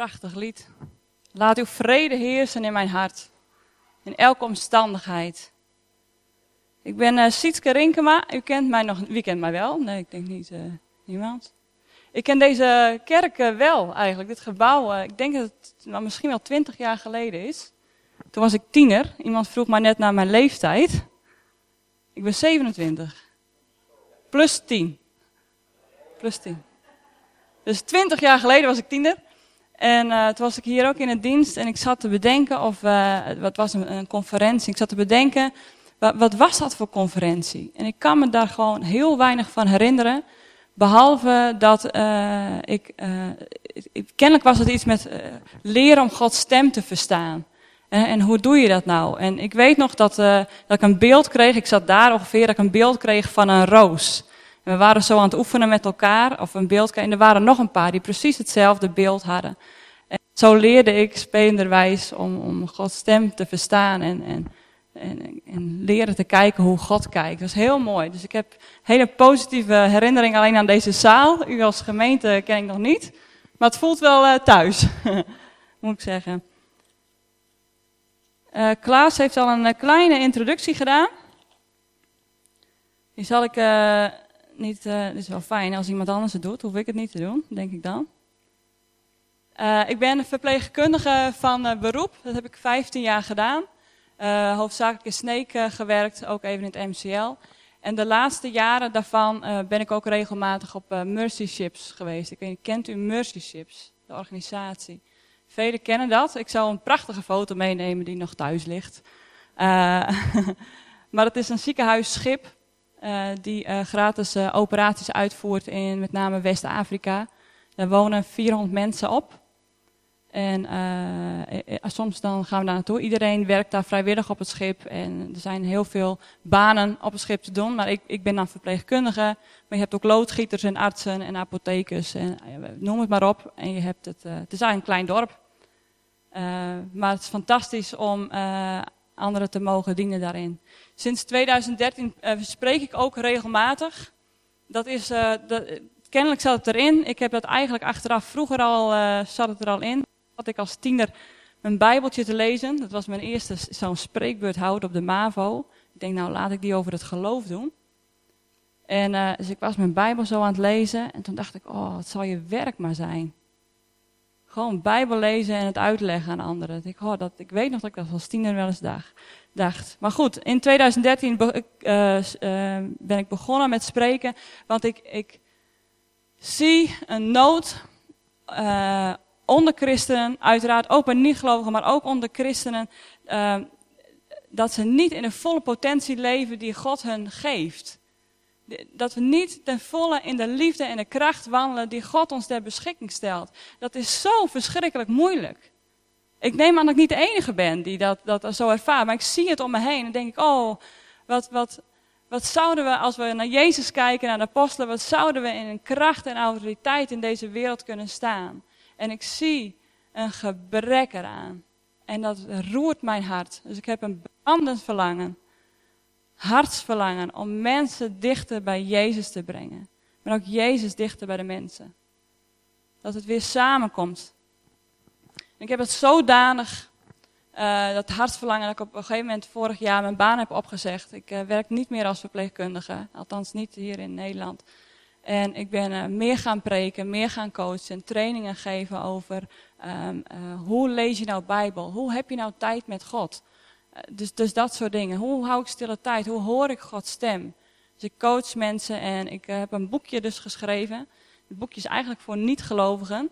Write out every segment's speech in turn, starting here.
Prachtig lied. Laat uw vrede heersen in mijn hart. In elke omstandigheid. Ik ben uh, Sietske Rinkema. U kent mij nog. Wie kent mij wel? Nee, ik denk niet uh, niemand. Ik ken deze kerk uh, wel eigenlijk. Dit gebouw. ik denk dat het nou, misschien wel twintig jaar geleden is. Toen was ik tiener. Iemand vroeg mij net naar mijn leeftijd. Ik ben 27. Plus 10. Plus 10. Dus 20 jaar geleden was ik tiener. En uh, toen was ik hier ook in het dienst en ik zat te bedenken of, uh, wat was een, conferentie, ik zat te bedenken, wat, wat, was dat voor conferentie? En ik kan me daar gewoon heel weinig van herinneren, behalve dat uh, ik, ik, kennelijk was het iets met leren om Gods stem te verstaan. En, en, hoe doe je dat nou? En ik weet nog dat, dat ik een beeld kreeg, ik zat daar ongeveer, dat ik een beeld kreeg van een roos. We waren zo aan het oefenen met elkaar, of een beeld, en er waren nog een paar die precies hetzelfde beeld hadden. En zo leerde ik spelenderwijs om, om Gods stem te verstaan en, en, en, en, leren te kijken hoe God kijkt. Dat is heel mooi. Dus ik heb hele positieve herinneringen alleen aan deze zaal. U als gemeente ken ik nog niet, maar het voelt wel uh, thuis, moet ik zeggen. Uh, Klaas heeft al een uh, kleine introductie gedaan. Die zal ik niet, het is wel fijn als iemand anders het doet, hoef ik het niet te doen, denk ik dan. Uh, ik ben verpleegkundige van uh, beroep, dat heb ik 15 jaar gedaan. hoofdzakelijk in Sneek gewerkt, ook even in het MCL. En de laatste jaren daarvan ben ik ook regelmatig op Mercy Ships geweest. Ik kent u Mercy Ships, de organisatie? Velen kennen dat. Ik zal een prachtige foto meenemen die nog thuis ligt. maar het is een ziekenhuisschip uh, die uh, gratis uh, operaties uitvoert in met name West-Afrika. Daar wonen 400 mensen op. En soms dan gaan we daar naartoe. Iedereen werkt daar vrijwillig op het schip. En er zijn heel veel banen op het schip te doen. Maar ik, ik ben dan verpleegkundige. Maar je hebt ook loodgieters en artsen en apothekers. En, noem het maar op. En je hebt het, het is eigenlijk een klein dorp. maar het is fantastisch om anderen te mogen dienen daarin. Sinds 2013 uh, eh, spreek ik ook regelmatig. Dat is, dat, kennelijk zat het erin. Ik heb dat eigenlijk achteraf, vroeger al uh, zat het er al in. Had ik als tiener mijn bijbeltje te lezen. Dat was mijn eerste zo'n spreekbeurt houden op de MAVO. Ik denk nou laat ik die over het geloof doen. En dus ik was mijn bijbel zo aan het lezen. En toen dacht ik, oh het zal je werk maar zijn. Gewoon Bijbel lezen en het uitleggen aan anderen. Ik, oh, dat, ik weet nog dat ik dat als tiener wel eens dacht. Maar goed, in 2013 uh, uh, ben ik begonnen met spreken. Want ik, ik zie een nood uh, onder christenen, uiteraard ook bij niet-gelovigen, maar ook onder christenen. Dat ze niet in de volle potentie leven die God hun geeft dat we niet ten volle in de liefde en de kracht wandelen die God ons ter beschikking stelt. Dat is zo verschrikkelijk moeilijk. Ik neem aan dat ik niet de enige ben die dat, dat zo ervaart, maar ik zie het om me heen en denk ik, oh, wat, wat, wat zouden we, als we naar Jezus kijken, naar de apostelen, wat zouden we in kracht en autoriteit in deze wereld kunnen staan? En ik zie een gebrek eraan. En dat roert mijn hart. Dus ik heb een brandend verlangen hartsverlangen om mensen dichter bij Jezus te brengen. Maar ook Jezus dichter bij de mensen. Dat het weer samenkomt. ik heb het zodanig, uh, dat hartsverlangen, dat ik op een gegeven moment vorig jaar mijn baan heb opgezegd. Ik uh, werk niet meer als verpleegkundige, althans niet hier in Nederland. En ik ben uh, meer gaan preken, meer gaan coachen, trainingen geven over um, hoe lees je nou Bijbel? Hoe heb je nou tijd met God? Eh, dus, dus dat soort dingen. Hoe hou ik stille tijd? Hoe hoor ik Gods stem? Dus ik coach mensen en ik eh, heb een boekje dus geschreven. Het boekje is eigenlijk voor niet-gelovigen.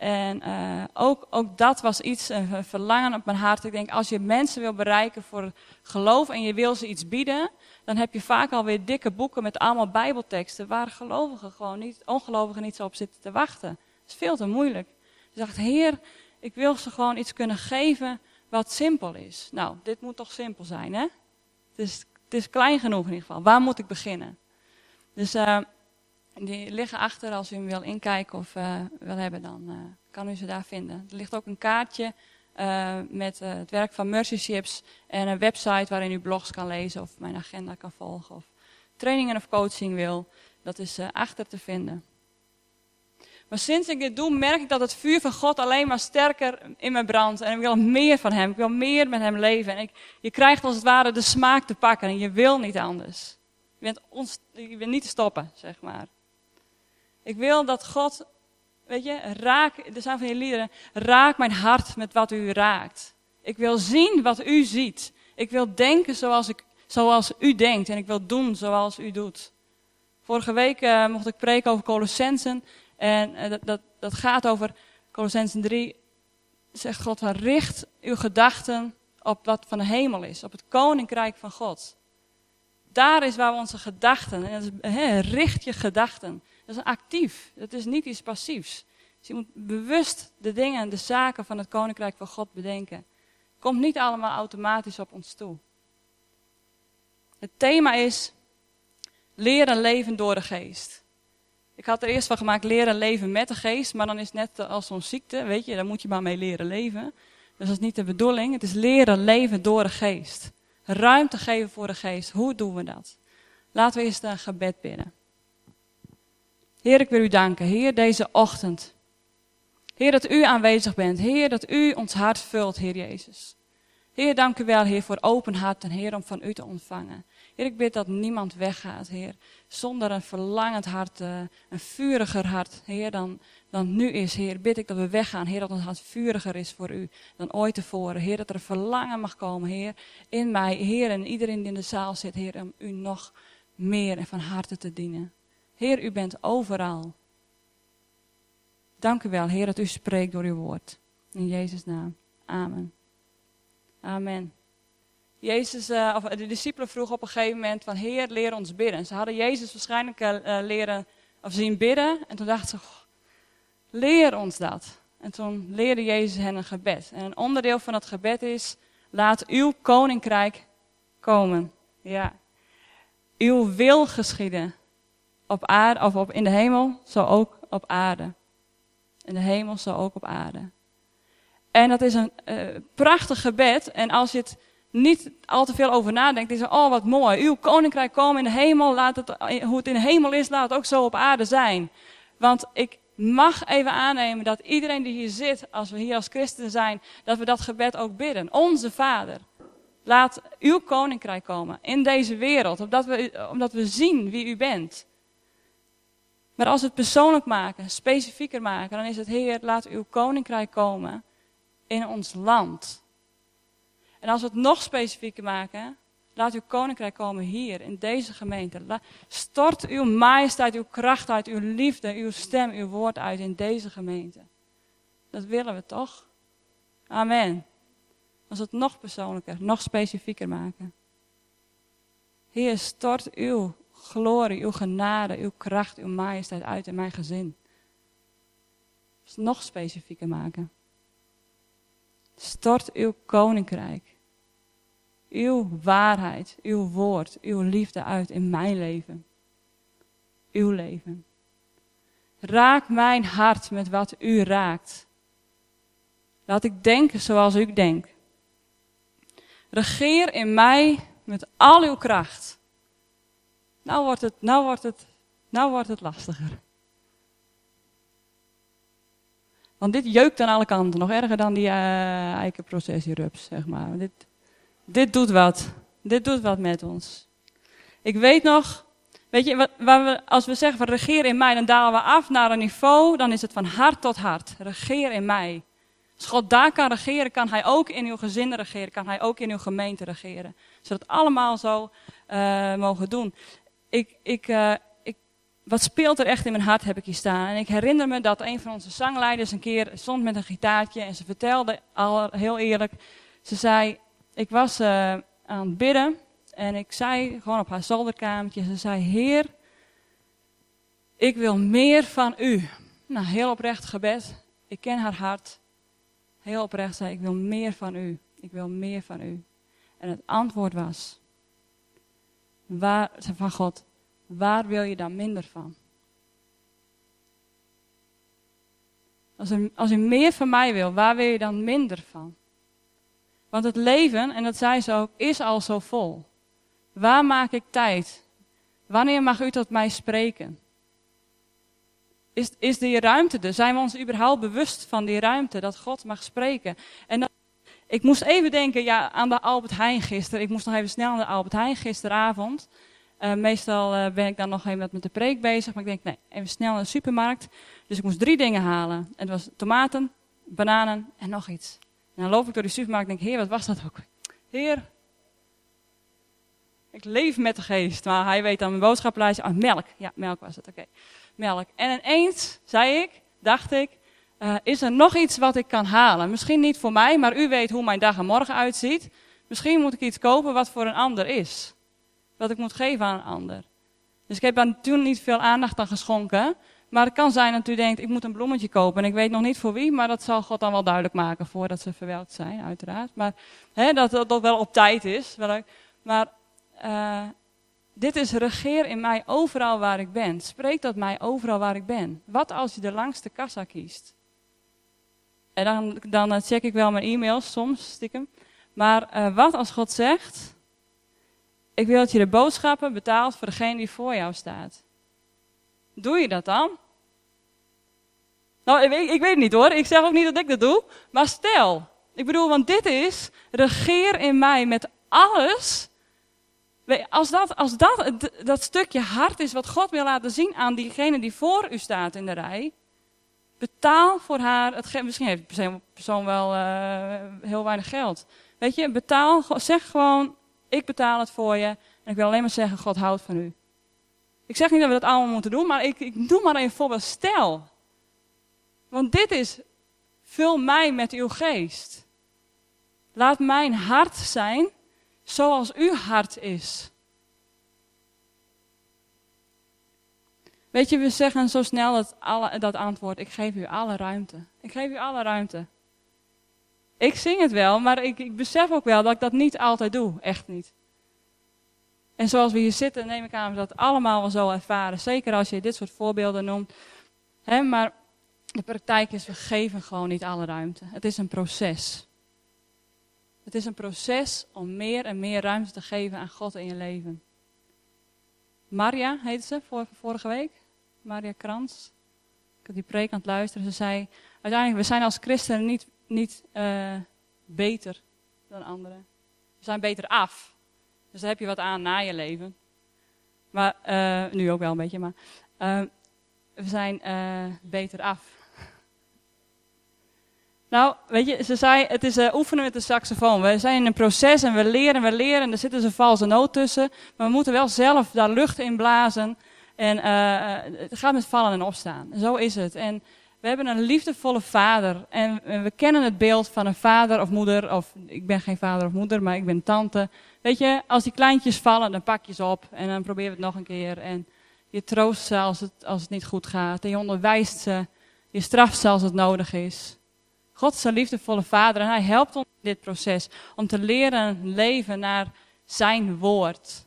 En uh, ook, ook dat was iets, een verlangen op mijn hart. Ik denk, als je mensen wil bereiken voor geloof en je wil ze iets bieden, dan heb je vaak alweer dikke boeken met allemaal bijbelteksten waar gelovigen gewoon niet, ongelovigen niet zo op zitten te wachten. Dat is veel te moeilijk. Dus ik dacht, heer, ik wil ze gewoon iets kunnen geven wat simpel is. Nou, dit moet toch simpel zijn, hè? Het is, het is klein genoeg in ieder geval. Waar moet ik beginnen? Dus uh, die liggen achter als u hem wil inkijken of uh, wil hebben, dan uh, kan u ze daar vinden. Er ligt ook een kaartje met het werk van Mercy Ships en een website waarin u blogs kan lezen of mijn agenda kan volgen of trainingen of coaching wil. Dat is achter te vinden. Maar sinds ik dit doe, merk ik dat het vuur van God alleen maar sterker in me brandt. En ik wil meer van Hem. Ik wil meer met Hem leven. En ik, je krijgt als het ware de smaak te pakken. En je wil niet anders. Je bent, ons, je niet te stoppen, zeg maar. Ik wil dat God, weet je, raak, er zijn van die liederen, raak mijn hart met wat u raakt. Ik wil zien wat u ziet. Ik wil denken zoals, ik, zoals u denkt. En ik wil doen zoals u doet. Vorige week uh, mocht ik preken over Colossensen. En uh, dat, dat, dat gaat over Colossensen 3. Zegt God, richt uw gedachten op wat van de hemel is. Op het koninkrijk van God. Daar is waar onze gedachten, en richt je gedachten. Dat is actief, dat is niet iets passiefs. Dus je moet bewust de dingen, de zaken van het koninkrijk van God bedenken. Komt niet allemaal automatisch op ons toe. Het thema is leren leven door de geest. Ik had er eerst van gemaakt leren leven met de geest, maar dan is het net als zo'n ziekte, weet je, daar moet je maar mee leren leven. Dus dat is niet de bedoeling. Het is leren leven door de geest. Ruimte geven voor de geest. Hoe doen we dat? Laten we eerst een gebed bidden. Heer, ik wil u danken. Heer, deze ochtend. Heer, dat u aanwezig bent. Heer, dat u ons hart vult, Heer Jezus. Heer, dank u wel, Heer, voor open hart en Heer, om van u te ontvangen. Heer, ik bid dat niemand weggaat, Heer, zonder een verlangend hart, uh, een vuriger hart, Heer, dan, dan nu is, Heer. Bid ik dat we weggaan, Heer, dat ons hart vuriger is voor u dan ooit tevoren. Heer, dat er een verlangen mag komen, Heer, in mij, Heer, en iedereen die in de zaal zit, Heer, om u nog meer en van harte te dienen. Heer, u bent overal. Dank u wel, Heer, dat u spreekt door uw woord. In Jezus' naam. Amen. Amen. Jezus, uh, of de discipelen vroegen op een gegeven moment van, Heer, leer ons bidden. Ze hadden Jezus waarschijnlijk uh, leren, of zien bidden. En toen dachten ze, leer ons dat. En toen leerde Jezus hen een gebed. En een onderdeel van dat gebed is, laat uw koninkrijk komen. Ja. Uw wil geschieden op aarde, of op, in de hemel, zo ook op aarde. In de hemel, zo ook op aarde. En dat is een prachtig gebed. En als je het niet al te veel over nadenkt, is het, oh wat mooi. Uw koninkrijk komen in de hemel, laat het, hoe het in de hemel is, laat het ook zo op aarde zijn. Want ik mag even aannemen dat iedereen die hier zit, als we hier als christen zijn, dat we dat gebed ook bidden. Onze Vader, laat uw koninkrijk komen in deze wereld, omdat we, omdat we zien wie u bent. Maar als we het persoonlijk maken, specifieker maken, dan is het Heer, laat uw koninkrijk komen in ons land. En als we het nog specifieker maken, laat uw koninkrijk komen hier, in deze gemeente. Stort uw majesteit, uw kracht uit, uw liefde, uw stem, uw woord uit in deze gemeente. Dat willen we toch? Amen. Als we het nog persoonlijker, nog specifieker maken. Heer, stort uw glorie, uw genade, uw kracht, uw majesteit uit in mijn gezin. Dus nog specifieker maken. Stort uw koninkrijk, uw waarheid, uw woord, uw liefde uit in mijn leven. Uw leven. Raak mijn hart met wat u raakt. Laat ik denken zoals u denkt. Regeer in mij met al uw kracht. Nou wordt het, nou wordt het, nou wordt het lastiger. Want dit jeukt aan alle kanten, nog erger dan die uh, eikenprocessierups, zeg maar. Dit, dit doet wat. Dit doet wat met ons. Ik weet nog, weet je, waar we, als we zeggen regeer in mij, dan dalen we af naar een niveau, dan is het van hart tot hart. Regeer in mij. Als God daar kan regeren, kan hij ook in uw gezin regeren, kan hij ook in uw gemeente regeren. Zodat allemaal zo uh, mogen doen ik, ik, uh, ik, wat speelt er echt in mijn hart, heb ik hier staan. En ik herinner me dat een van onze zangleiders een keer stond met een gitaartje en ze vertelde al heel eerlijk. Ze zei, ik was uh, aan het bidden en ik zei gewoon op haar zolderkamertje, ze zei, Heer, ik wil meer van u. Nou, heel oprecht gebed. Ik ken haar hart. Heel oprecht zei, ik wil meer van u. Ik wil meer van u. En het antwoord was, Waar, van God, waar wil je dan minder van? Als u, als u meer van mij wil, waar wil je dan minder van? Want het leven, en dat zei ze ook, is al zo vol. Waar maak ik tijd? Wanneer mag u tot mij spreken? Is, is die ruimte er? Zijn we ons überhaupt bewust van die ruimte, dat God mag spreken? En ik moest even denken ja, aan de Albert Heijn gisteren. Ik moest nog even snel aan de Albert Heijn gisteravond. Uh, meestal uh, ben ik dan nog even met de preek bezig. Maar ik denk, nee, even snel naar de supermarkt. Dus ik moest drie dingen halen. En het was tomaten, bananen en nog iets. En dan loop ik door die supermarkt en denk, heer, wat was dat ook? Heer, ik leef met de geest. Maar hij weet aan mijn boodschappenlijstje, oh, melk. Ja, melk was het, oké. Melk. En ineens, zei ik, dacht ik, uh, is er nog iets wat ik kan halen? Misschien niet voor mij, maar u weet hoe mijn dag en morgen uitziet. Misschien moet ik iets kopen wat voor een ander is. Wat ik moet geven aan een ander. Dus ik heb daar toen niet veel aandacht aan geschonken. Maar het kan zijn dat u denkt, ik moet een bloemetje kopen. En ik weet nog niet voor wie, maar dat zal God dan wel duidelijk maken voordat ze verwelkt zijn, uiteraard. Maar hè, dat dat wel op tijd is. Maar uh, dit is regeer in mij overal waar ik ben. Spreek dat mij overal waar ik ben. Wat als je de langste kassa kiest? En dan, dan eh, check ik wel mijn e-mails soms, stiekem. Maar uh, wat als God zegt, ik wil dat je de boodschappen betaalt voor degene die voor jou staat. Doe je dat dan? Nou, ik, ik weet niet hoor. Ik zeg ook niet dat ik dat doe. Maar stel, ik bedoel, want dit is, regeer in mij met alles. Als dat, als dat dat stukje hart is wat God wil laten zien aan diegene die voor u staat in de rij. Betaal voor haar, het, misschien heeft de persoon wel uh, heel weinig geld. Weet je, betaal, zeg gewoon, ik betaal het voor je. En ik wil alleen maar zeggen, God houdt van u. Ik zeg niet dat we dat allemaal moeten doen, maar ik, ik maar een voorbeeld. Stel. Want dit is, vul mij met uw geest. Laat mijn hart zijn zoals uw hart is. Weet je, we zeggen zo snel dat, alle, dat antwoord, ik geef u alle ruimte. Ik geef u alle ruimte. Ik zing het wel, maar ik, ik besef ook wel dat ik dat niet altijd doe. Echt niet. En zoals we hier zitten, neem ik aan dat we dat allemaal wel zo ervaren. Zeker als je dit soort voorbeelden noemt. maar de praktijk is, we geven gewoon niet alle ruimte. Het is een proces. Het is een proces om meer en meer ruimte te geven aan God in je leven. Maria heette ze voor, vorige week. Maria Krans. Ik heb die preek aan het luisteren. Ze zei, uiteindelijk, we zijn als christenen niet, niet uh, beter dan anderen. We zijn beter af. Dus daar heb je wat aan na je leven. Maar, uh, nu ook wel een beetje, maar uh, we zijn beter af. Nou, weet je, ze zei, het is uh, oefenen met de saxofoon. We zijn in een proces en we leren, we leren. En er zit dus een valse noot tussen. Maar we moeten wel zelf daar lucht in blazen. En uh, het gaat met vallen en opstaan. Zo is het. En we hebben een liefdevolle vader. En we kennen het beeld van een vader of moeder. Of ik ben geen vader of moeder, maar ik ben tante. Weet je, als die kleintjes vallen, dan pak je ze op. En dan proberen we het nog een keer. En je troost ze als het, als het niet goed gaat. En je onderwijst ze. Je straft ze als het nodig is. God is een liefdevolle vader en hij helpt ons in dit proces om te leren leven naar zijn woord.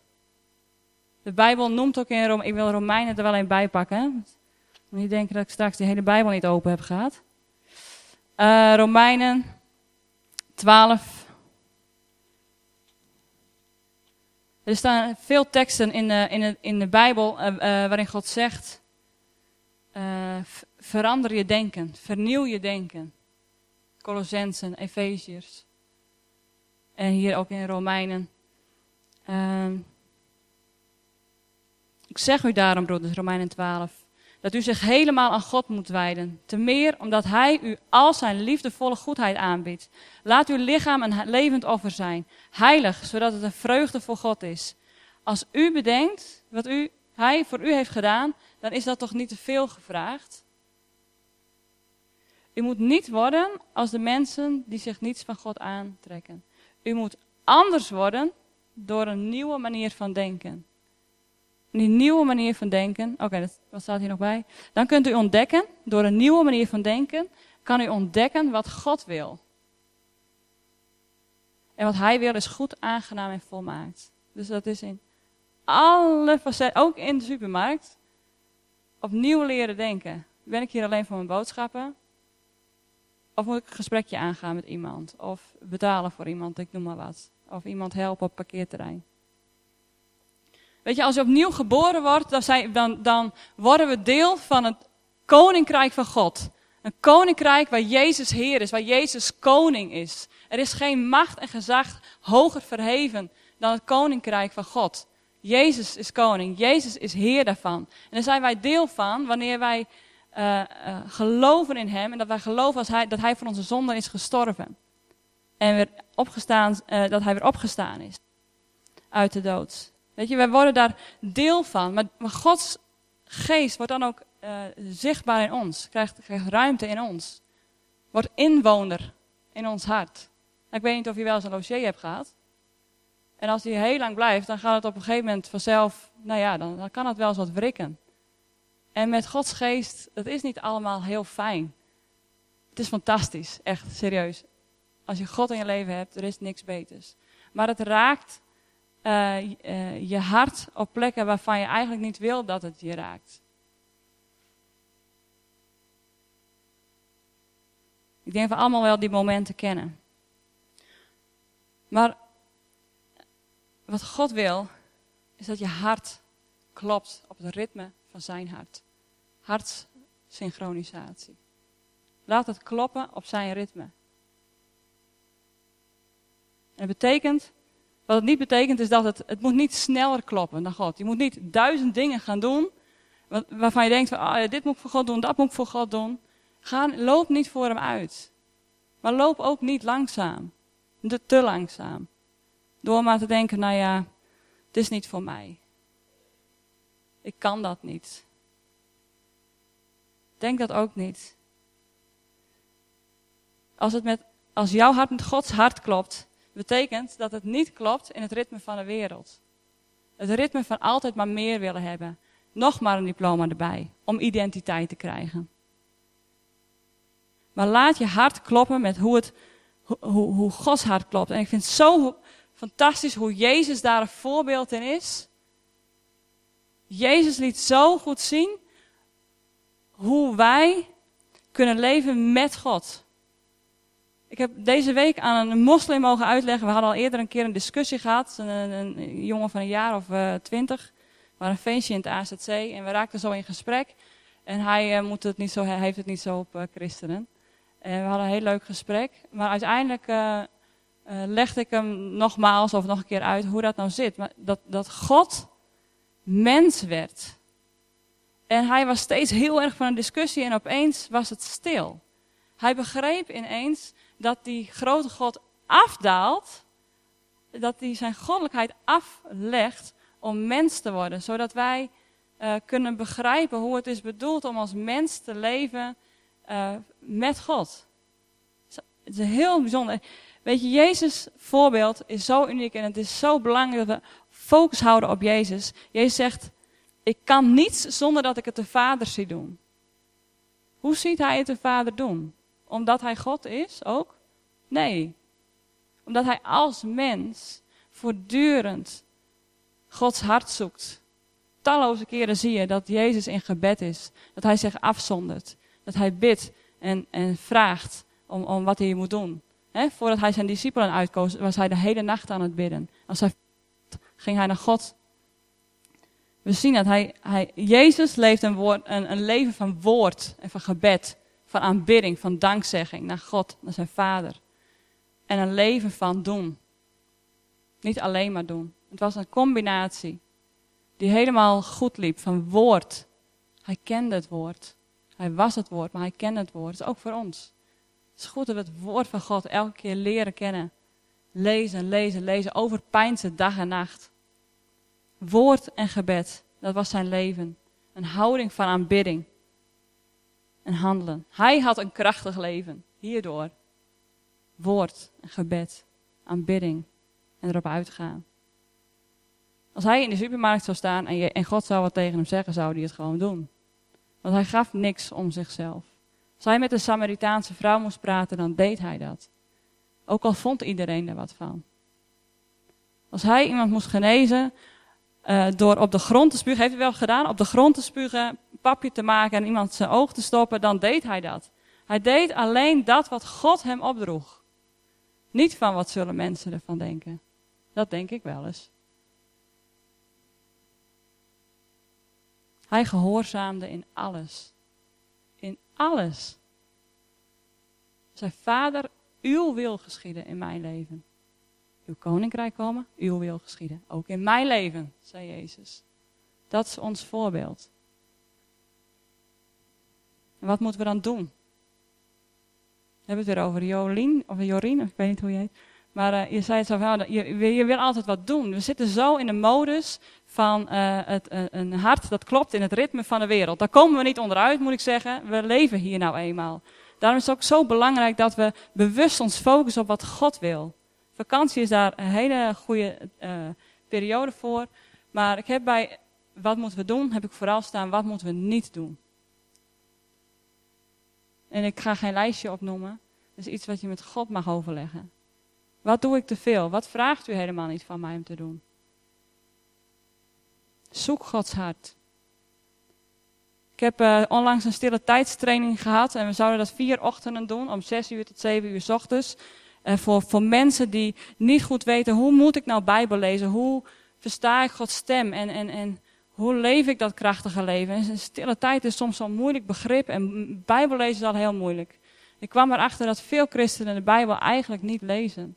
De Bijbel noemt ook in Romeinen, ik wil Romeinen er wel een bij pakken. Niet denken dat ik straks de hele Bijbel niet open heb gehad. Uh, Romeinen 12. Er staan veel teksten in de, in de, in de Bijbel uh, uh, waarin God zegt: verander je denken, vernieuw je denken. Colossensen, Efeziërs. En hier ook in Romeinen. Uh, ik zeg u daarom, broeders, Romeinen 12, dat u zich helemaal aan God moet wijden. Te meer omdat Hij u al zijn liefdevolle goedheid aanbiedt. Laat uw lichaam een levend offer zijn, heilig, zodat het een vreugde voor God is. Als u bedenkt wat u, Hij voor u heeft gedaan, dan is dat toch niet te veel gevraagd? U moet niet worden als de mensen die zich niets van God aantrekken. U moet anders worden door een nieuwe manier van denken. Die nieuwe manier van denken, oké, wat staat hier nog bij? Dan kunt u ontdekken, door een nieuwe manier van denken, kan u ontdekken wat God wil. En wat Hij wil is goed, aangenaam en volmaakt. Dus dat is in alle facetten, ook in de supermarkt, opnieuw leren denken. Ben ik hier alleen voor mijn boodschappen? Of moet ik een gesprekje aangaan met iemand? Of betalen voor iemand, ik noem maar wat. Of iemand helpen op parkeerterrein. Weet je, als je opnieuw geboren wordt, dan, zijn, dan, dan worden we deel van het koninkrijk van God. Een koninkrijk waar Jezus Heer is, waar Jezus koning is. Er is geen macht en gezag hoger verheven dan het koninkrijk van God. Jezus is koning, Jezus is Heer daarvan. En daar zijn wij deel van wanneer wij uh, uh, geloven in Hem en dat wij geloven als hij, dat Hij voor onze zonden is gestorven. En weer opgestaan, uh, dat Hij weer opgestaan is uit de dood. Weet je, wij worden daar deel van. Maar, Gods geest wordt dan ook zichtbaar in ons, krijgt, ruimte in ons. Wordt inwoner in ons hart. Ik weet niet of je wel eens een logier hebt gehad. En als die heel lang blijft, dan gaat het op een gegeven moment vanzelf, nou ja, dan, dan kan het wel eens wat wrikken. En met Gods geest, dat is niet allemaal heel fijn. Het is fantastisch, echt, serieus. Als je God in je leven hebt, er is niks beters. Maar het raakt uh, uh, je hart op plekken waarvan je eigenlijk niet wil dat het je raakt. Ik denk dat we allemaal wel die momenten kennen. Maar wat God wil, is dat je hart klopt op het ritme van zijn hart. Hartsynchronisatie. Laat het kloppen op zijn ritme. En het betekent, wat het niet betekent is dat het, het moet niet sneller kloppen dan God. Je moet niet duizend dingen gaan doen waarvan je denkt, van, oh, dit moet ik voor God doen, dat moet ik voor God doen. Ga, loop niet voor hem uit. Maar loop ook niet langzaam. Te langzaam. Door maar te denken, nou ja, het is niet voor mij. Ik kan dat niet. Denk dat ook niet. Als, het met, als jouw hart met Gods hart klopt, betekent dat het niet klopt in het ritme van de wereld. Het ritme van altijd maar meer willen hebben. Nog maar een diploma erbij, om identiteit te krijgen. Maar laat je hart kloppen met hoe, het, hoe, hoe Gods hart klopt. En ik vind het zo fantastisch hoe Jezus daar een voorbeeld in is. Jezus liet zo goed zien hoe wij kunnen leven met God. Ik heb deze week aan een moslim mogen uitleggen. We hadden al eerder een keer een discussie gehad. Een, een, jongen van een jaar of uh, twintig. Waren een feestje in het AZC en we raakten zo in gesprek. En hij, uh, moet het niet zo, hij heeft het niet zo op uh, christenen. En we hadden een heel leuk gesprek. Maar uiteindelijk legde ik hem nogmaals of nog een keer uit hoe dat nou zit. Maar dat, dat God mens werd. En hij was steeds heel erg van een discussie en opeens was het stil. Hij begreep ineens dat die grote God afdaalt, dat hij zijn goddelijkheid aflegt om mens te worden, zodat wij uh, kunnen begrijpen hoe het is bedoeld om als mens te leven uh, met God. Het is heel bijzonder. Weet je, Jezus' voorbeeld is zo uniek en het is zo belangrijk dat we focus houden op Jezus. Jezus zegt, ik kan niets zonder dat ik het de Vader zie doen. Hoe ziet hij het de Vader doen? Omdat hij God is ook? Nee. Omdat hij als mens voortdurend Gods hart zoekt. Talloze keren zie je dat Jezus in gebed is. Dat hij zich afzondert. Dat hij bidt en, en vraagt om, om wat hij moet doen voordat hij zijn discipelen uitkoos, was hij de hele nacht aan het bidden. Als hij ging hij naar God. We zien dat hij, hij Jezus leeft een, woord, een, een leven van woord en van gebed, van aanbidding, van dankzegging naar God, naar zijn Vader. En een leven van doen. Niet alleen maar doen. Het was een combinatie die helemaal goed liep van woord. Hij kende het woord. Hij was het woord, maar hij kende het woord. Dat is ook voor ons. Het is goed dat we het woord van God elke keer leren kennen. Lezen, lezen, lezen. Overpijnsen dag en nacht. Woord en gebed. Dat was zijn leven. Een houding van aanbidding. En handelen. Hij had een krachtig leven. Hierdoor. Woord en gebed. Aanbidding. En erop uitgaan. Als hij in de supermarkt zou staan en, je, en God zou wat tegen hem zeggen, zou hij het gewoon doen. Want hij gaf niks om zichzelf. Als hij met een Samaritaanse vrouw moest praten, dan deed hij dat. Ook al vond iedereen er wat van. Als hij iemand moest genezen uh, door op de grond te spugen, heeft hij wel gedaan, op de grond te spugen, papje te maken en iemand zijn oog te stoppen, dan deed hij dat. Hij deed alleen dat wat God hem opdroeg. Niet van wat zullen mensen ervan denken. Dat denk ik wel eens. Hij gehoorzaamde in alles. Alles. Zei, Vader, uw wil geschieden in mijn leven. Uw koninkrijk komen, uw wil geschieden. Ook in mijn leven, zei Jezus. Dat is ons voorbeeld. En wat moeten we dan doen? We hebben het weer over Jolien, of Jorien, of ik weet niet hoe je heet. Maar uh, je zei het zo van, je, je, wil altijd wat doen. We zitten zo in de modus van uh, het, uh, een hart dat klopt in het ritme van de wereld. Daar komen we niet onderuit, moet ik zeggen. We leven hier nou eenmaal. Daarom is het ook zo belangrijk dat we bewust ons focussen op wat God wil. Vakantie is daar een hele goede periode voor. Maar ik heb bij wat moeten we doen, heb ik vooral staan, wat moeten we niet doen. En ik ga geen lijstje opnoemen. Dat is iets wat je met God mag overleggen. Wat doe ik te veel? Wat vraagt u helemaal niet van mij om te doen? Zoek Gods hart. Ik heb uh, onlangs een stille tijdstraining gehad en we zouden dat vier ochtenden doen, om zes uur tot zeven uur s ochtends. Voor, voor mensen die niet goed weten, hoe moet ik nou Bijbel lezen? Hoe versta ik Gods stem? En, en, en hoe leef ik dat krachtige leven? En stille tijd is soms zo'n moeilijk begrip en Bijbel lezen is al heel moeilijk. Ik kwam erachter dat veel christenen de Bijbel eigenlijk niet lezen.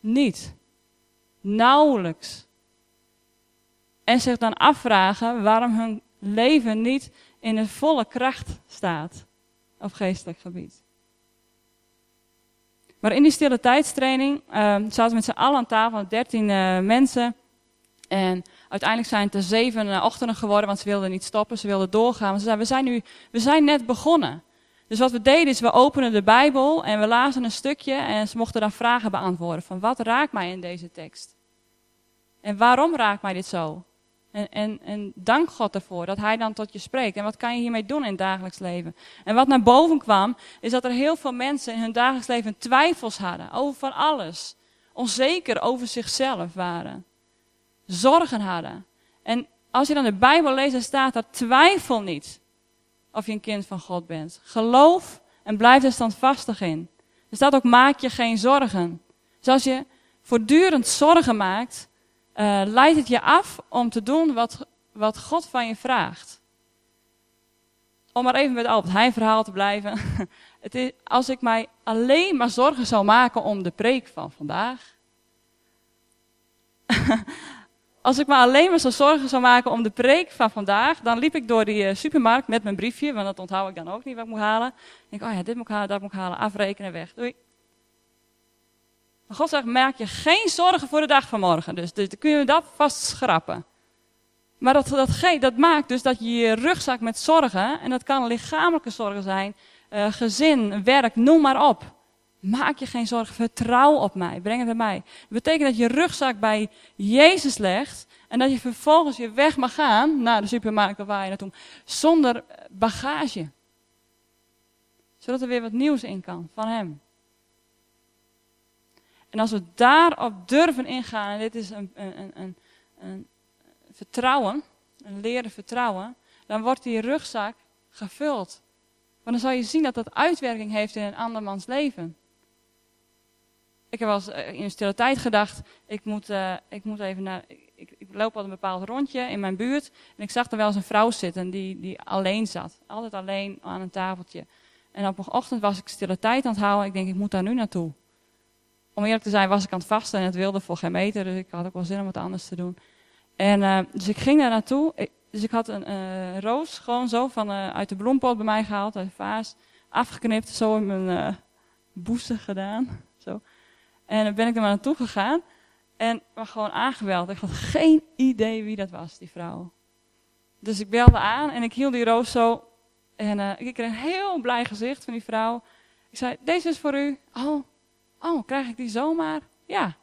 Niet. Nauwelijks. En zich dan afvragen waarom hun leven niet in de volle kracht staat op geestelijk gebied. Maar in die stille tijdstraining uh, zaten we met z'n allen aan tafel, 13 uh, eh, mensen. En uiteindelijk zijn het er zeven uh, ochtenden geworden, want ze wilden niet stoppen, ze wilden doorgaan. ze zeiden, we zijn, nu, we zijn net begonnen. Dus wat we deden is, we openen de Bijbel en we lazen een stukje en ze mochten dan vragen beantwoorden. Van wat raakt mij in deze tekst? En waarom raakt mij dit zo? En, en, en dank God ervoor dat Hij dan tot je spreekt. En wat kan je hiermee doen in het dagelijks leven? En wat naar boven kwam, is dat er heel veel mensen in hun dagelijks leven twijfels hadden over van alles. Onzeker over zichzelf waren. Zorgen hadden. En als je dan de Bijbel leest, dan staat er twijfel niet of je een kind van God bent. Geloof en blijf er standvastig in. Er staat ook maak je geen zorgen. Dus als je voortdurend zorgen maakt, uh, leidt het je af om te doen wat, wat God van je vraagt. Om maar even met Albert Heijn verhaal te blijven. Het is, als ik mij alleen maar zorgen zou maken om de preek van vandaag. Als ik me alleen maar zo zorgen zou maken om de preek van vandaag, dan liep ik door die uh, supermarkt met mijn briefje, want dat onthoud ik dan ook niet wat ik moet halen. Ik denk, oh ja, dit moet ik halen, dat moet ik halen, afrekenen, weg. Doei. Maar God zegt, maak je geen zorgen voor de dag van morgen. Dus, dus dan kun je dat vast schrappen. Maar dat, dat, dat maakt dus dat je je rugzak met zorgen, en dat kan lichamelijke zorgen zijn, uh, gezin, werk, noem maar op. Maak je geen zorgen, vertrouw op mij, breng het bij mij. Dat betekent dat je rugzak bij Jezus legt en dat je vervolgens je weg mag gaan naar de supermarkt waar je naartoe zonder bagage. Zodat er weer wat nieuws in kan van Hem. En als we daarop durven ingaan, en dit is een, een, een, een vertrouwen, een leren vertrouwen, dan wordt die rugzak gevuld. Want dan zal je zien dat dat uitwerking heeft in een andermans leven. Ik heb wel eens eh, in een stille tijd gedacht, ik moet, uh, ik moet even naar, ik, ik, loop al een bepaald rondje in mijn buurt. En ik zag er wel eens een vrouw zitten die, die alleen zat. Altijd alleen aan een tafeltje. En op een ochtend was ik stille tijd aan het houden. Ik denk, ik moet daar nu naartoe. Om eerlijk te zijn was ik aan het vasten en het wilde voor geen meter. Dus ik had ook wel zin om wat anders te doen. En uh, dus ik ging daar naartoe. dus ik had een roos gewoon zo van, uit de bloempot bij mij gehaald, uit de vaas. Afgeknipt, zo in mijn boesten gedaan. En dan ben ik er maar naartoe gegaan. En was gewoon aangebeld. Ik had geen idee wie dat was, die vrouw. Dus ik belde aan en ik hield die roos zo. En uh, ik kreeg een heel blij gezicht van die vrouw. Ik zei, deze is voor u. Oh, oh krijg ik die zomaar? Ja.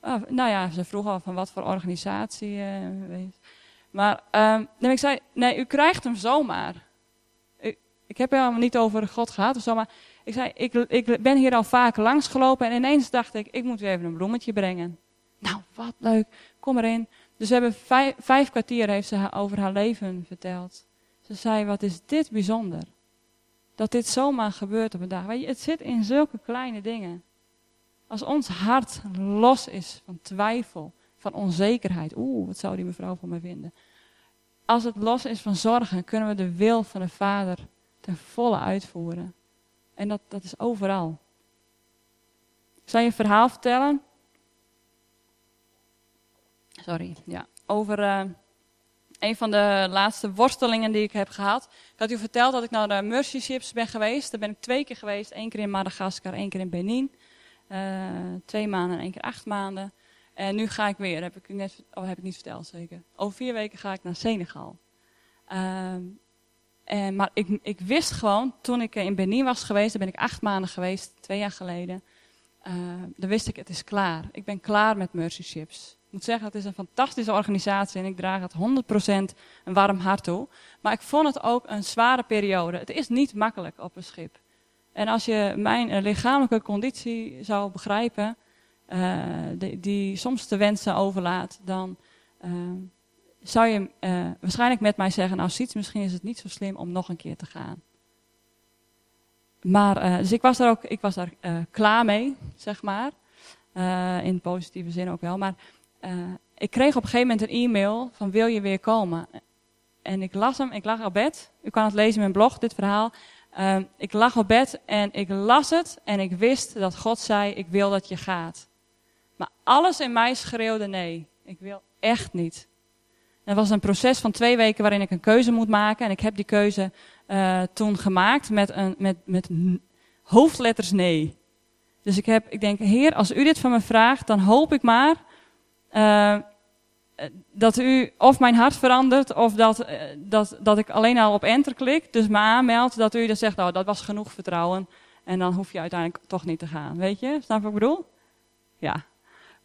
Oh, nou ja, ze vroeg al van wat voor organisatie. Uh, maar um, ik zei, nee, u krijgt hem zomaar. Ik, ik heb helemaal niet over God gehad of zo, maar ik zei, ik, ik ben hier al vaak langsgelopen en ineens dacht ik, ik moet weer even een bloemetje brengen. Nou, wat leuk, kom erin. Dus we hebben vijf, vijf kwartier heeft ze over haar leven verteld. Ze zei, wat is dit bijzonder. Dat dit zomaar gebeurt op een dag. Het zit in zulke kleine dingen. Als ons hart los is van twijfel, van onzekerheid. Oeh, wat zou die mevrouw van mij vinden? als het los is van zorgen, kunnen we de wil van de Vader ten volle uitvoeren. En dat, dat is overal. Ik zal je een verhaal vertellen. Sorry, ja. Over uh, een van de laatste worstelingen die ik heb gehad. Ik had u verteld dat ik naar de Mercy Ships ben geweest. Daar ben ik twee keer geweest. één keer in Madagaskar, één keer in Benin. Uh, twee maanden en één keer acht maanden. En nu ga ik weer, heb ik, net, oh, heb ik niet verteld zeker. Over vier weken ga ik naar Senegal. Uh, en, maar ik, ik wist gewoon, toen ik in Benin was geweest, daar ben ik acht maanden geweest, twee jaar geleden. Uh, dan wist ik, het is klaar. Ik ben klaar met Mercy Ships. Ik moet zeggen, het is een fantastische organisatie en ik draag het 100% een warm hart toe. Maar ik vond het ook een zware periode. Het is niet makkelijk op een schip. En als je mijn lichamelijke conditie zou begrijpen, uh, die, soms de wensen overlaat, dan uh, zou je uh, waarschijnlijk met mij zeggen, nou Siets, misschien is het niet zo slim om nog een keer te gaan. Maar, dus ik was daar ook ik was daar, klaar mee, zeg maar. in positieve zin ook wel. Maar ik kreeg op een gegeven moment een e-mail van wil je weer komen? En ik las hem, ik lag op bed. U kan het lezen in mijn blog, dit verhaal. ik lag op bed en ik las het en ik wist dat God zei, ik wil dat je gaat. Maar alles in mij schreeuwde nee. Ik wil echt niet. Het was een proces van twee weken waarin ik een keuze moet maken. En ik heb die keuze uh, toen gemaakt met, een, met, met hoofdletters nee. Dus ik, heb, ik denk, Heer, als u dit van me vraagt, dan hoop ik maar uh, dat u of mijn hart verandert, of dat, dat, dat ik alleen al op enter klik, dus me aanmeld, dat u dan zegt, nou, dat was genoeg vertrouwen. En dan hoef je uiteindelijk toch niet te gaan. Weet je? Snap je wat ik bedoel? Ja,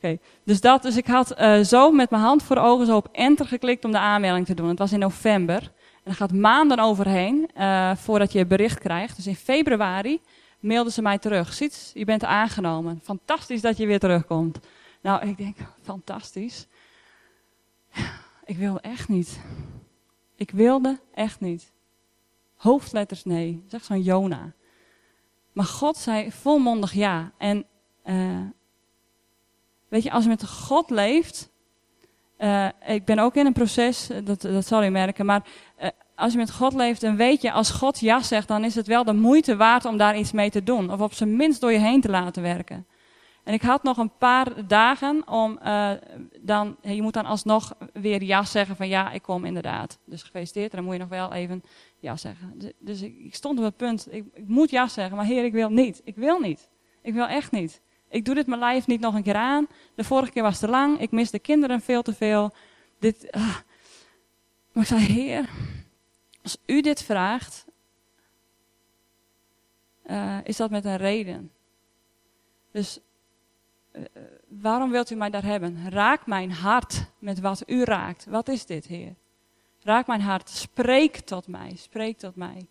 okay. dus dat, dus ik had uh, zo met mijn hand voor ogen zo op enter geklikt om de aanmelding te doen. Het was in november. En er gaat maanden overheen uh, voordat je bericht krijgt. Dus in februari mailden ze mij terug. Ziet, je bent aangenomen. Fantastisch dat je weer terugkomt. Nou, ik denk, fantastisch. Ik wilde echt niet. Ik wilde echt niet. Hoofdletters nee. Zeg zo'n Jona. Maar God zei volmondig ja. En uh, Weet je, als je met God leeft. Uh, ik ben ook in een proces, dat, dat zal u merken. Maar uh, als je met God leeft, dan weet je, als God ja zegt, dan is het wel de moeite waard om daar iets mee te doen. Of op zijn minst door je heen te laten werken. En ik had nog een paar dagen om dan, je moet dan alsnog weer ja zeggen van ja, ik kom inderdaad. Dus gefeliciteerd, dan moet je nog wel even ja zeggen. Dus, dus ik, ik, stond op het punt, ik, ik moet ja zeggen, maar heer, ik wil niet. Ik wil niet. Ik wil echt niet. Ik doe dit mijn lijf niet nog een keer aan. De vorige keer was te lang. Ik mis de kinderen veel te veel. Dit, uh. Maar ik zei, Heer, als u dit vraagt, uh, is dat met een reden. Dus uh, waarom wilt u mij daar hebben? Raak mijn hart met wat u raakt. Wat is dit, Heer? Raak mijn hart. Spreek tot mij. Spreek tot mij.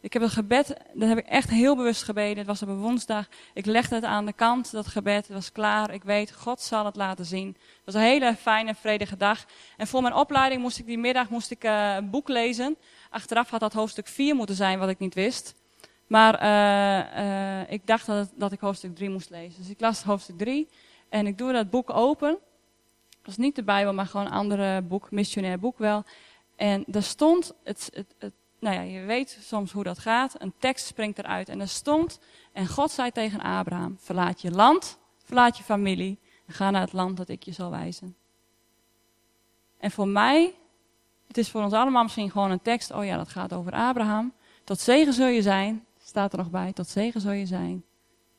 Ik heb een gebed, dat heb ik echt heel bewust gebeden. Het was op een woensdag. Ik legde het aan de kant, dat gebed. Het was klaar. Ik weet, God zal het laten zien. Het was een hele fijne, vredige dag. En voor mijn opleiding moest ik die middag moest ik, uh, een boek lezen. Achteraf had dat hoofdstuk 4 moeten zijn, wat ik niet wist. Maar uh, uh, ik dacht dat, dat ik hoofdstuk 3 moest lezen. Dus ik las hoofdstuk 3 en ik doe dat boek open. Het was niet de Bijbel, maar gewoon een andere boek, missionair boek wel. En daar stond het, het, het nou ja, je weet soms hoe dat gaat. Een tekst springt eruit en er stond, en God zei tegen Abraham, verlaat je land, verlaat je familie ga naar het land dat ik je zal wijzen. En voor mij, het is voor ons allemaal misschien gewoon een tekst, oh ja, dat gaat over Abraham. Tot zegen zul je zijn, staat er nog bij, tot zegen zul je zijn.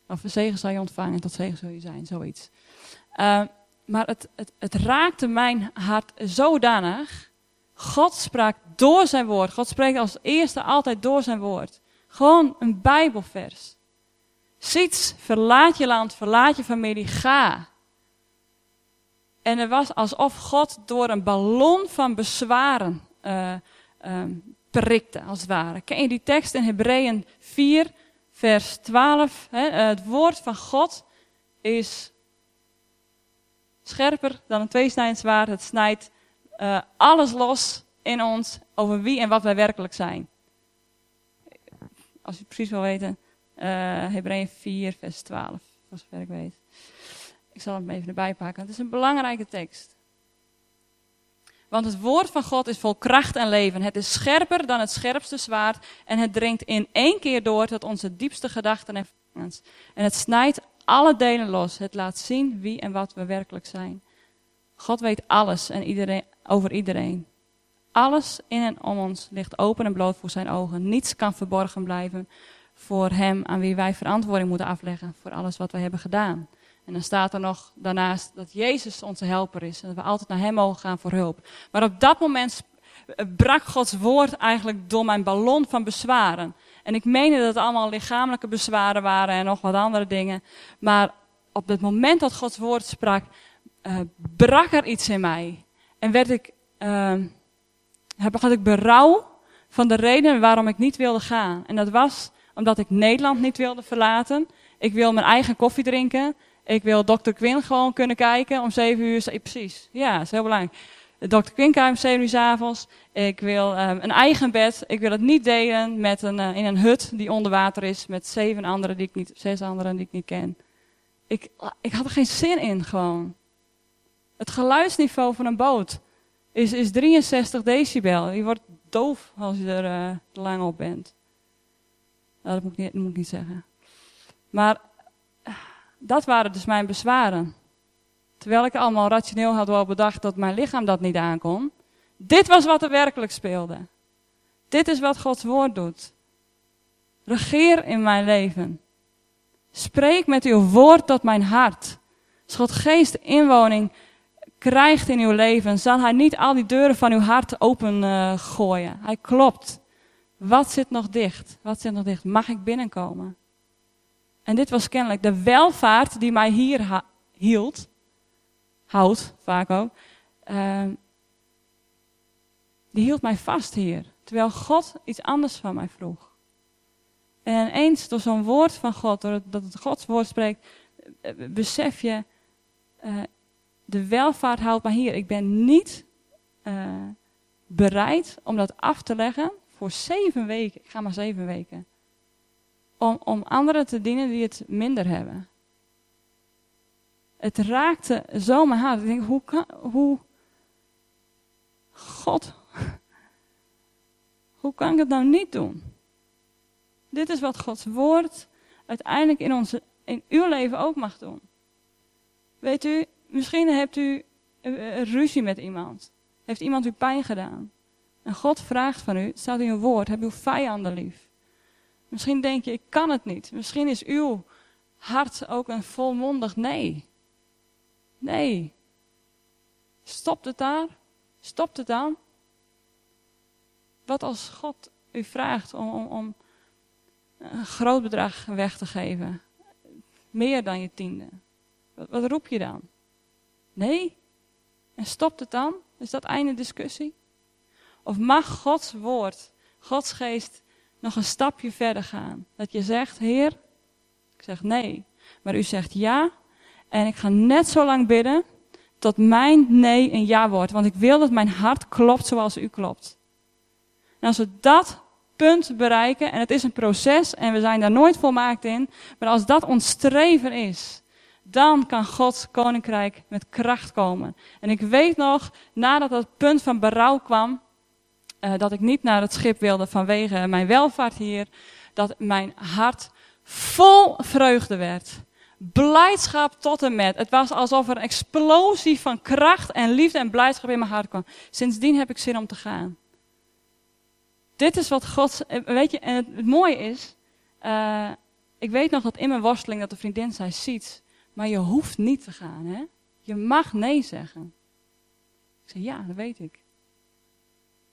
Of zegen zal je ontvangen, tot zegen zul je zijn, zoiets. Uh, maar het, het, het raakte mijn hart zodanig God sprak door zijn woord. God spreekt als eerste altijd door zijn woord. Gewoon een Bijbelvers. Ziet, verlaat je land, verlaat je familie, ga. En het was alsof God door een ballon van bezwaren uh, uh, prikte, als het ware. Ken je die tekst in Hebreeën 4, vers 12? Hè? Uh, het woord van God is scherper dan een tweesnijdend. Het snijdt uh, alles los in ons over wie en wat wij werkelijk zijn. Als je precies wil weten, uh, Hebreeën 4, vers 12, voor zover ik weet. Ik zal hem even erbij pakken. Het is een belangrijke tekst. Want het woord van God is vol kracht en leven. Het is scherper dan het scherpste zwaard. En het dringt in één keer door tot onze diepste gedachten en. En het snijdt alle delen los. Het laat zien wie en wat we werkelijk zijn. God weet alles en iedereen, over iedereen. Alles in en om ons ligt open en bloot voor zijn ogen. Niets kan verborgen blijven voor hem aan wie wij verantwoording moeten afleggen voor alles wat wij hebben gedaan. En dan staat er nog daarnaast dat Jezus onze helper is en dat we altijd naar hem mogen gaan voor hulp. Maar op dat moment brak Gods woord eigenlijk door mijn ballon van bezwaren. En ik meende dat het allemaal lichamelijke bezwaren waren en nog wat andere dingen. Maar op het moment dat Gods woord sprak, uh, brak er iets in mij. En werd ik, uh, had ik berouw van de reden waarom ik niet wilde gaan. En dat was omdat ik Nederland niet wilde verlaten. Ik wil mijn eigen koffie drinken. Ik wil Dr. Quinn gewoon kunnen kijken om zeven uur. Precies, ja, dat is heel belangrijk. Dr. Quinn kijken om zeven uur s avonds. Ik wil um, een eigen bed. Ik wil het niet delen met een, uh, in een hut die onder water is. Met zeven anderen die ik niet, zes anderen die ik niet ken. Ik, ik had er geen zin in gewoon. Het geluidsniveau van een boot is, is 63 decibel. Je wordt doof als je er uh, te lang op bent. Nou, dat, moet ik niet, moet ik niet zeggen. Maar dat waren dus mijn bezwaren. Terwijl ik allemaal rationeel had wel bedacht dat mijn lichaam dat niet aankon. Dit was wat er werkelijk speelde. Dit is wat Gods woord doet. Regeer in mijn leven. Spreek met uw woord tot mijn hart. Als God geest inwoning krijgt in uw leven, zal hij niet al die deuren van uw hart open uh, gooien. Hij klopt. Wat zit nog dicht? Wat zit nog dicht? Mag ik binnenkomen? En dit was kennelijk de welvaart die mij hier hield. Houdt, vaak ook. Uh, die hield mij vast hier. Terwijl God iets anders van mij vroeg. En ineens door zo'n woord van God, doordat het Gods woord spreekt, eh, besef je, uh, de welvaart houdt mij hier. Ik ben niet uh, bereid om dat af te leggen voor zeven weken. Ik ga maar zeven weken. Om, om anderen te dienen die het minder hebben. Het raakte zo mijn hart. Ik denk, hoe kan, hoe, God, hoe kan ik het nou niet doen? Dit is wat Gods woord uiteindelijk in, onze, in uw leven ook mag doen. Weet u, misschien hebt u ruzie met iemand. Heeft iemand u pijn gedaan? En God vraagt van u, staat in uw woord, heb uw vijanden lief. Misschien denk je, ik kan het niet. Misschien is uw hart ook een volmondig nee. Nee. Stopt het daar? Stopt het dan? Wat als God u vraagt om, om, om een groot bedrag weg te geven? Meer dan je tiende. Wat roep je dan? Nee? En stopt het dan? Is dat einde discussie? Of mag Gods woord, Gods geest nog een stapje verder gaan? Dat je zegt, Heer, ik zeg nee, maar u zegt ja. En ik ga net zo lang bidden tot mijn nee een ja wordt. Want ik wil dat mijn hart klopt zoals u klopt. En als we dat punt bereiken, en het is een proces en we zijn daar nooit volmaakt in, maar als dat ons streven is, dan kan Gods koninkrijk met kracht komen. En ik weet nog, nadat dat punt van berouw kwam, uh, dat ik niet naar het schip wilde vanwege mijn welvaart hier, dat mijn hart vol vreugde werd. Blijdschap tot en met. Het was alsof er een explosie van kracht en liefde en blijdschap in mijn hart kwam. Sindsdien heb ik zin om te gaan. Dit is wat God. Eh, weet je, en het, mooie is. Uh, ik weet nog dat in mijn worsteling dat de vriendin zei: Ziet, maar je hoeft niet te gaan, hè? Je mag nee zeggen. Ik zei: Ja, dat weet ik.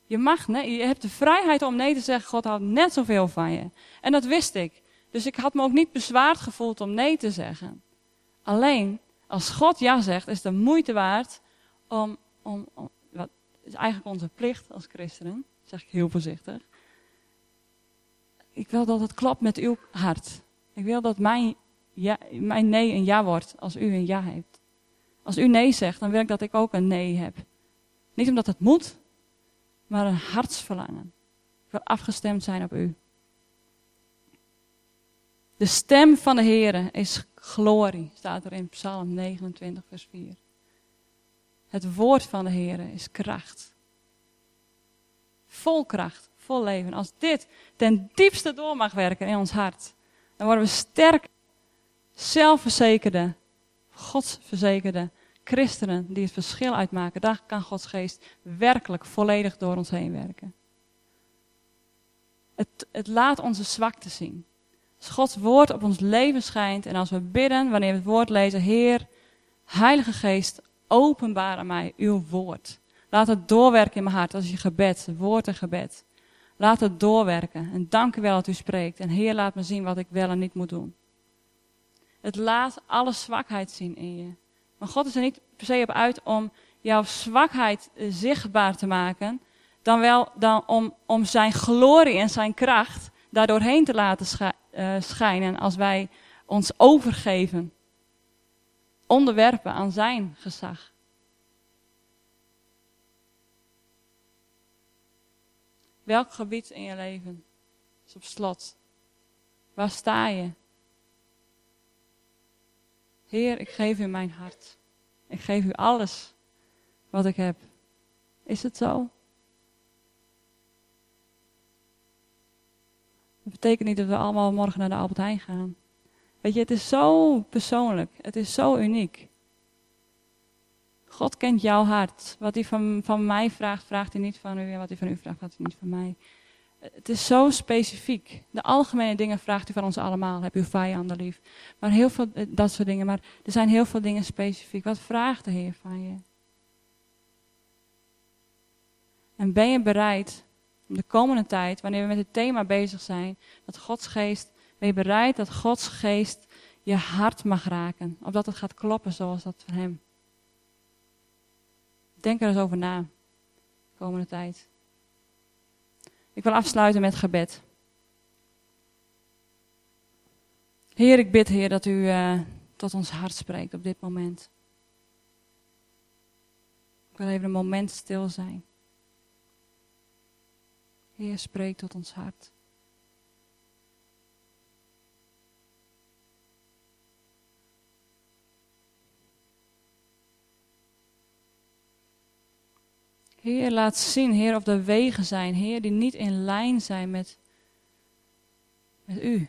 Je mag nee, je hebt de vrijheid om nee te zeggen. God houdt net zoveel van je. En dat wist ik. Dus ik had me ook niet bezwaard gevoeld om nee te zeggen. Alleen, als God ja zegt, is de moeite waard om, om, om wat is eigenlijk onze plicht als christenen, zeg ik heel voorzichtig. Ik wil dat het klopt met uw hart. Ik wil dat mijn, ja, mijn nee een ja wordt als u een ja hebt. Als u nee zegt, dan wil ik dat ik ook een nee heb. Niet omdat het moet, maar een hartsverlangen. Ik wil afgestemd zijn op u. De stem van de Heere is glorie, staat er in Psalm 29, vers 4. Het woord van de Heer is kracht. Vol kracht, vol leven. Als dit ten diepste door mag werken in ons hart, dan worden we sterk, zelfverzekerde, godsverzekerde christenen die het verschil uitmaken. Daar kan Gods geest werkelijk volledig door ons heen werken. Het, het laat onze zwakte zien. Als Gods woord op ons leven schijnt en als we bidden, wanneer we het woord lezen, Heer, Heilige Geest, openbaar aan mij uw woord. Laat het doorwerken in mijn hart als je gebed, woord en gebed. Laat het doorwerken. En dank u wel dat u spreekt. En Heer, laat me zien wat ik wel en niet moet doen. Het laat alle zwakheid zien in je. Maar God is er niet per se op uit om jouw zwakheid zichtbaar te maken. Dan wel dan om, om zijn glorie en zijn kracht daardoorheen te laten eh, schijnen als wij ons overgeven. Onderwerpen aan zijn gezag. Welk gebied in je leven is op slot? Waar sta je? Heer, ik geef u mijn hart. Ik geef u alles wat ik heb. Is het zo? Dat betekent niet dat we allemaal morgen naar de Albert Heijn gaan. Weet je, het is zo persoonlijk. Het is zo uniek. God kent jouw hart. Wat hij van, van mij vraagt, vraagt hij niet van u. En wat hij van u vraagt, vraagt hij niet van mij. Het is zo specifiek. De algemene dingen vraagt u van ons allemaal. Heb uw vijanden lief. Maar heel veel, eh, dat soort dingen. Maar er zijn heel veel dingen specifiek. Wat vraagt de Heer van je? En ben je bereid om de komende tijd, wanneer we met het thema bezig zijn, dat Gods geest, ben je bereid dat Gods geest je hart mag raken? Opdat het gaat kloppen zoals dat voor Hem. Denk er eens over na, de komende tijd. Ik wil afsluiten met gebed. Heer, ik bid, Heer, dat u uh, tot ons hart spreekt op dit moment. Ik wil even een moment stil zijn. Heer, spreek tot ons hart. Heer, laat zien, Heer, of er wegen zijn, Heer, die niet in lijn zijn met, met U.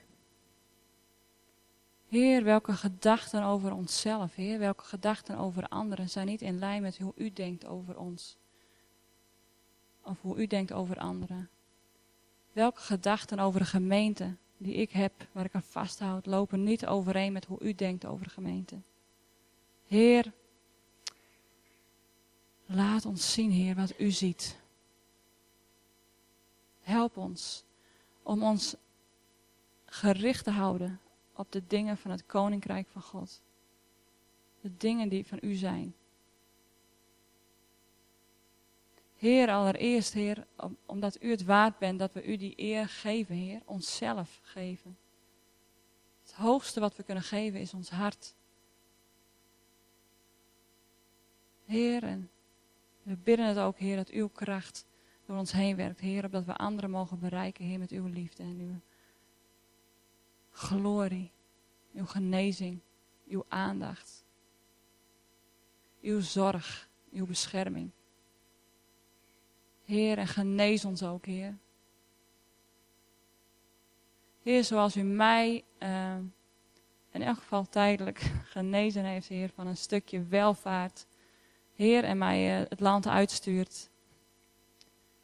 Heer, welke gedachten over onszelf, Heer, welke gedachten over anderen zijn niet in lijn met hoe U denkt over ons. Of hoe U denkt over anderen. Welke gedachten over de gemeente die ik heb, waar ik aan vasthoud, lopen niet overeen met hoe U denkt over de gemeente. Heer, Laat ons zien, Heer, wat u ziet. Help ons om ons gericht te houden op de dingen van het Koninkrijk van God. De dingen die van u zijn. Heer, allereerst, Heer, omdat u het waard bent dat we u die eer geven, Heer, onszelf geven. Het hoogste wat we kunnen geven is ons hart. Heer, en we bidden het ook, Heer, dat uw kracht door ons heen werkt, Heer, opdat we anderen mogen bereiken, Heer, met uw liefde en uw glorie, uw genezing, uw aandacht, uw zorg, uw bescherming. Heer, en genees ons ook, Heer. Heer, zoals u mij uh, in elk geval tijdelijk genezen heeft, Heer, van een stukje welvaart Heer, en mij eh, het land uitstuurt,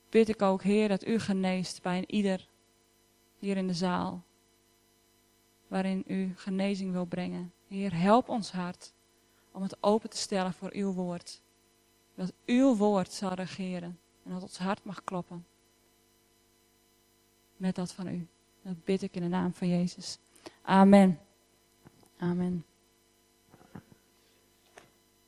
bid ik ook, Heer, dat u geneest bij ieder hier in de zaal, waarin u genezing wil brengen. Heer, help ons hart om het open te stellen voor uw woord. Dat uw woord zal regeren en dat ons hart mag kloppen met dat van u. Dat bid ik in de naam van Jezus. Amen. Amen.